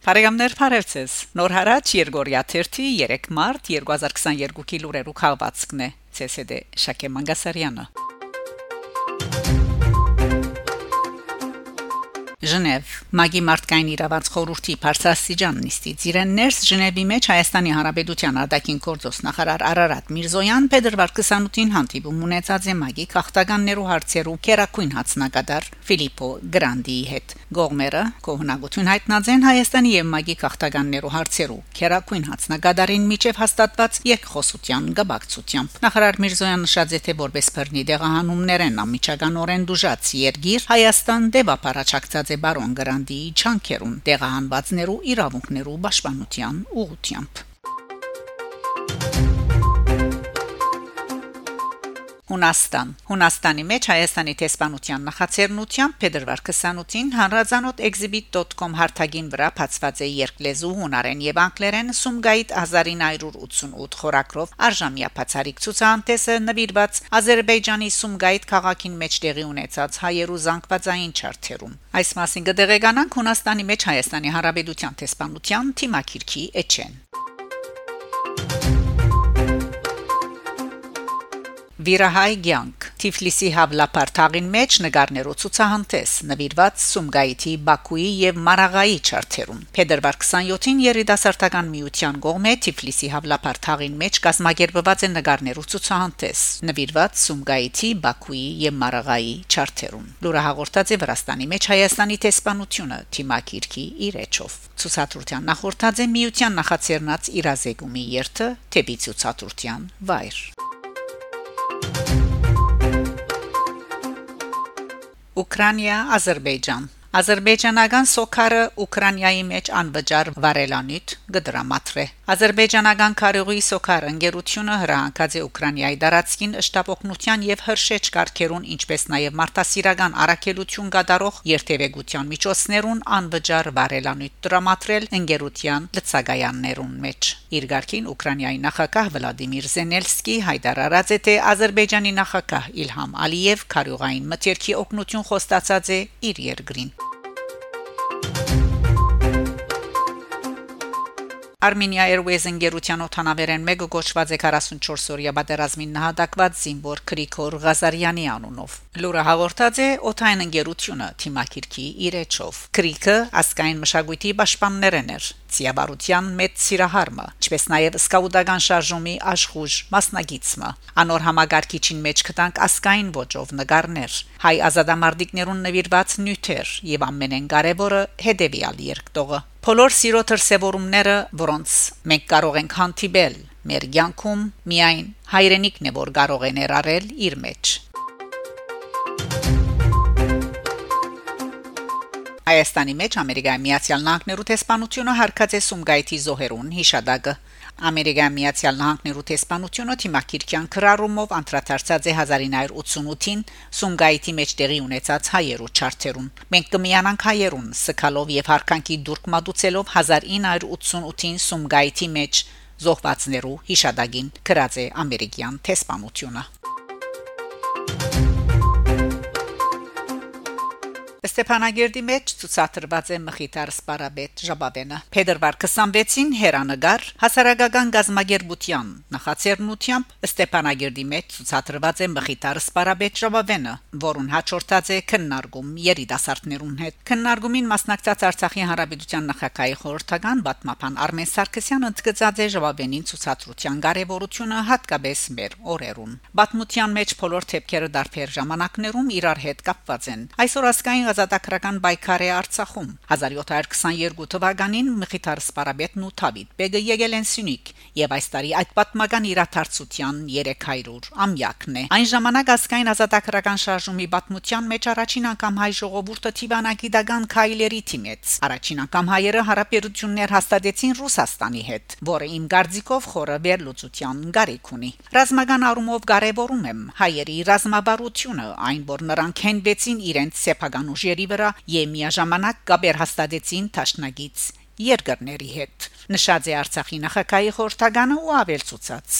Բարեկամներ Փարեվցես Նոր հարաճ Երգորիա 3 մարտ 2022-ի լուրերու քաղվածքն է ՑՍԴ Շակե Մանգասարյանը Ժնև Մագի Մարտկային իրավանց խորհրդի Փարսասիջան նիստից իրեն ներս Ժնևի մեջ Հայաստանի Հանրապետության արտաքին գործոս նախարար Արարատ Միրզոյան Փետրվար 28-ին հանդիպում ունեցած է Մագի քաղաքտականներու հարցերու քերակույն հացնակադար Ֆիլիպո Գրանդիի հետ Գողմերը կողմնակություն հայտնած են Հայաստանի եւ Մագի քաղաքտականներու հարցերու քերակույն հացնակադարին միջև հաստատված երկխոսության գաբակցությամբ նախարար Միրզոյան նշած է թե որպես բռնի դեղահանումներ են ամիջականորեն դուժած երգիր Հայաստան դեպապարաչակցած է բարոն Գրանդիի չանքերուն տեղահանվածներու իրավունքներու պաշտպանության ուղղությամբ Հունաստան Հունաստանի մեջ Հայաստանի տեսփանության նախաձեռնությամբ Փետրվար 28-ին հանրազանոթ exhibit.com հարթագին վրա բացված է երկլեզու հունարեն եւ անգլերեն Սումգայիթ 1988 խորակրով արժամյա բացարիք ցուցահանդեսը նվիրված Ադրբեջանի Սումգայիթ քաղաքին մեջ տեղի ունեցած հայերու զանգվածային չարթերում այս մասին կդեղեկանանք Հունաստանի մեջ Հայաստանի Հանրապետության տեսփանության թիմակիրքի էջեն Վիրահայ ցանկ Թիֆլիսի հավլապարտաղին մեջ նկարներով ցուցահանդես նվիրված Սումգայիթի Բաքուի եւ Մարաղայի չարթերում Փետրվար 27-ին երիտասարդական միության կողմէ Թիֆլիսի հավլապարտաղին մեջ կազմակերպված է նկարներով ցուցահանդես նվիրված Սումգայիթի Բաքուի եւ Մարաղայի չարթերում Լուրը հաղորդած է Վրաստանի մեջ Հայաստանի տեսփանությունը Թիմակիրքի իրեչով ցուցադրության նախորդած է միության նախաձեռնած իրազեկումի երթը թեպի ցուցադրության վայր Ուկրաինա Ադրբեջան Ադրբեջանական սոքարը Ուկրաինայի մեջ անվճար վարելանիտ գդրամատրե Ադրբեջանական քարյուղի սոքար ընկերությունը հրահանգած է Ուկրաինայի դարածքին ըշտապօգնության եւ հրշեջ կարգերուն ինչպես նաեւ մարտահրավերական առաքելություն կատարող երթևեկության միջոցներուն անվճար վարելանիտ դրամատրել ընկերության լցագայաններուն մեջ Իր ղարքին Ուկրաինայի նախագահ Վլադիմիր Զենելսկի հայտարարած է թե Ադրբեջանի նախագահ Իլհամ Ալիև քարյուղային մթերքի օգնություն խոստացած է իր երկրին Armenia Airways ընկերության օթանավերեն մեկը գոչված է 44 օրյա պատերազմին նահատակված զինվոր Գրիգոր Ղազարյանի անունով։ Լուրը հաղորդած է օթային ընկերությունը Թիմակիրքի իրեչով։ Գրիգը ասկային մշակույթի պաշտպաններն էր Ցիաբարության մեծ սիրահարմը, ինչպես նաև սկաուտական շարժումի աշխուժ մասնագիծը։ Անոր համագարկիչին մեջ կտանք ասկային ոճով նկարներ, հայ ազատամարտիկներուն նվիրված նյութեր եւ ամենեն կարևորը հետեւյալ երկտողը Բոլոր սիրո դրսևորումները, որոնց մենք կարող ենք հանդիպել մեր ցանկում, միայն հայրենիքն է, որ կարող է ներառել իր մեջ։ Հայաստանի մեջ Ամերիկայի Միացյալ Նահանգներու տեսփանությունը հարկած է Սումգայիթի զոհերուն հիշադակը Ամերիկայի Միացյալ Նահանգներու տեսփանությունը թիմակիրքյան քրարումով անդրադարձած է 1988-ին Սումգայիթի մեջ տեղի ունեցած հայերու չարթերուն։ Մենք կմիանանք հայերուն սկալով եւ հարկանքի դուրք մատուցելով 1988-ին Սումգայիթի մեջ զոհվածներու հիշադակին գրած է ամերիկյան տեսփանությունը։ Ստեփանագերդի մեջ ցուցադրված է Մխիթար Սպարաբետ Ժաբավենը։ Փետրվար 26-ին հերանագար հասարակական գազագերբության նախաձեռնությամբ Ստեփանագերդի մեջ ցուցադրված է Մխիթար Սպարաբետ Ժաբավենը, որուն հաջորդած է քննարկում երիտասարդներուն հետ։ Քննարկումին մասնակցած Արցախի Հանրապետության նախագահի խորհրդական Բատմապան Արմեն Սարգսյանը ընդգծած է Ժաբավենին ցուցադրության կարևորությունը հատկապես մեր օրերուն։ Բատմության մեջ բոլոր թեփքերը դարբեր ժամանակներում իրար հետ կապված են։ Այսօր ասկային ազատագրական բայկար է Արցախում 1722 թվականին Մխիթար Սպարաբետն ու Թավիթ Բեգը եկել են Սյունիք եւ այս տարի այդ պատմական իրաթարցության 300 ամյակն է այն ժամանակ ասկային ազատագրական շարժումի պատմության մեջ առաջին անգամ հայ ժողովուրդը Տիվանագիտական քայլերի թիմեց առաջին անգամ հայերը հարաբերություններ հաստատեցին Ռուսաստանի հետ որը իմ գարձիկով խորը վերլուծության գարիք ունի ռազմական առումով կարևորում եմ հայերի ռազմաբարությունը այն որ նրանք հենվեցին իրենց սեփական ուժ ուժերի վրա եւ միաժամանակ կապեր հաստատեցին Թաշնագից երկրների հետ նշած է Արցախի նախագահի խորհրդականը ու ավելցուցած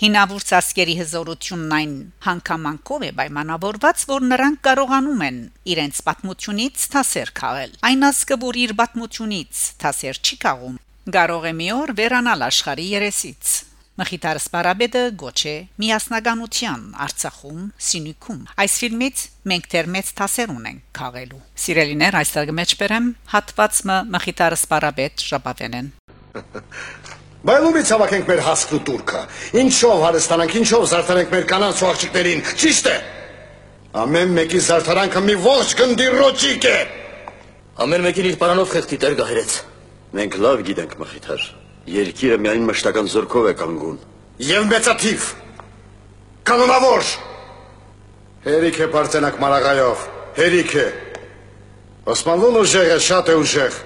Հինավուրց ասկերի հզորությունն այն հանգամանկով է պայմանավորված, որ նրանք կարողանում են իրենց պատմությունից թասեր քաղել։ Այն ազգը, որ իր պատմությունից թասեր չի քաղում, կարող է մի օր վերանալ աշխարհի երեսից։ Մխիթար Սպարաբեդը գոչե միասնականության Արցախում սինիկում։ Այս ֆիլմից մենք դեռ մեծ տասեր ունենք քաղելու։ Սիրելիներ, այստեղ մեջբերեմ հատվածը Մխիթար Սպարաբեդ շապավենեն։ Բայլումից հավաքենք մեր հասկն ու турքը։ Ինչով հարստանանք, ինչով զարդարանք մեր կանանց ու աղջիկներին։ Ճիշտ է։ Ամեն մեկի զարդարանքը մի ողջ գնդի ռոճիկ է։ Ամեն մեկին իր պարանով խեղդի տեր գահերեց։ Մենք լավ գիտենք Մխիթար Երկիրը միայն մշտական զորքով է կանգուն։ Եվ մեծաթիվ։ Կանոնավոր։ Հերիք է բարձենակ մարաղայով։ Հերիք է։ Օսմանլուն ուժեղը շատ է ուժեղ։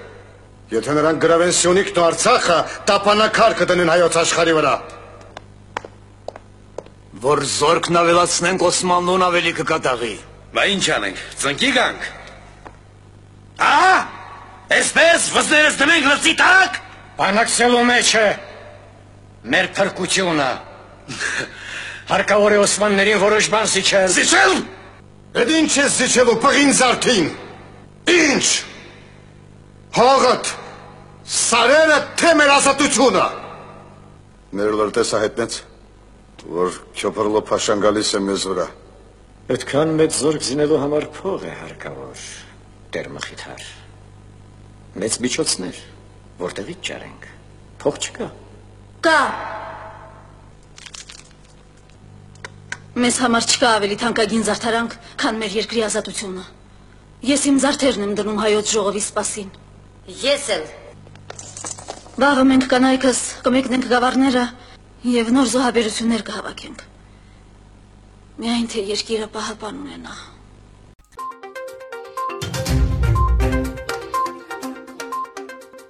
Եթե նրանք գրավեն Սյունիքն ու Արցախը, տապանակար կդնեն հայոց աշխարհի վրա։ Որ զորքն ավելացնենք Օսմանլուն ավելի կկատաղի։ Բա ինչ անենք, ծնկի գանք։ Ահա, այսպես վզներս դնենք լծի տակ։ Բանակցելու մեջ է մեր փրկությունը։ Հարկավոր է Օսմաններին որոշ բան զիջել։ Զիջել։ Այդ ինչ է զիջելու պղին զարթին։ Ինչ։ Հողդ սարերը թե մեր ազատությունը։ Մեր լրտեսը հայտնեց, որ Չոփորլո փաշան գալիս է մեզ վրա։ Այդքան մեծ զորք զինելու համար փող է հարկավոր, Տեր Մխիթար։ Մեծ միջոցներ, որտեղից ճարենք։ Փող չկա։ Կա։ Մեզ համար չկա ավելի թանկագին զարդարանք, քան մեր երկրի ազատությունը։ Ես իմ զարդերն եմ դնում հայոց ժողովի սպասին։ Ես էլ Վաղը մենք կանայքս կմեկնենք գավառները եւ նոր զոհաբերություններ կհավաքենք։ Միայն թե երկիրը պահապան ունենա։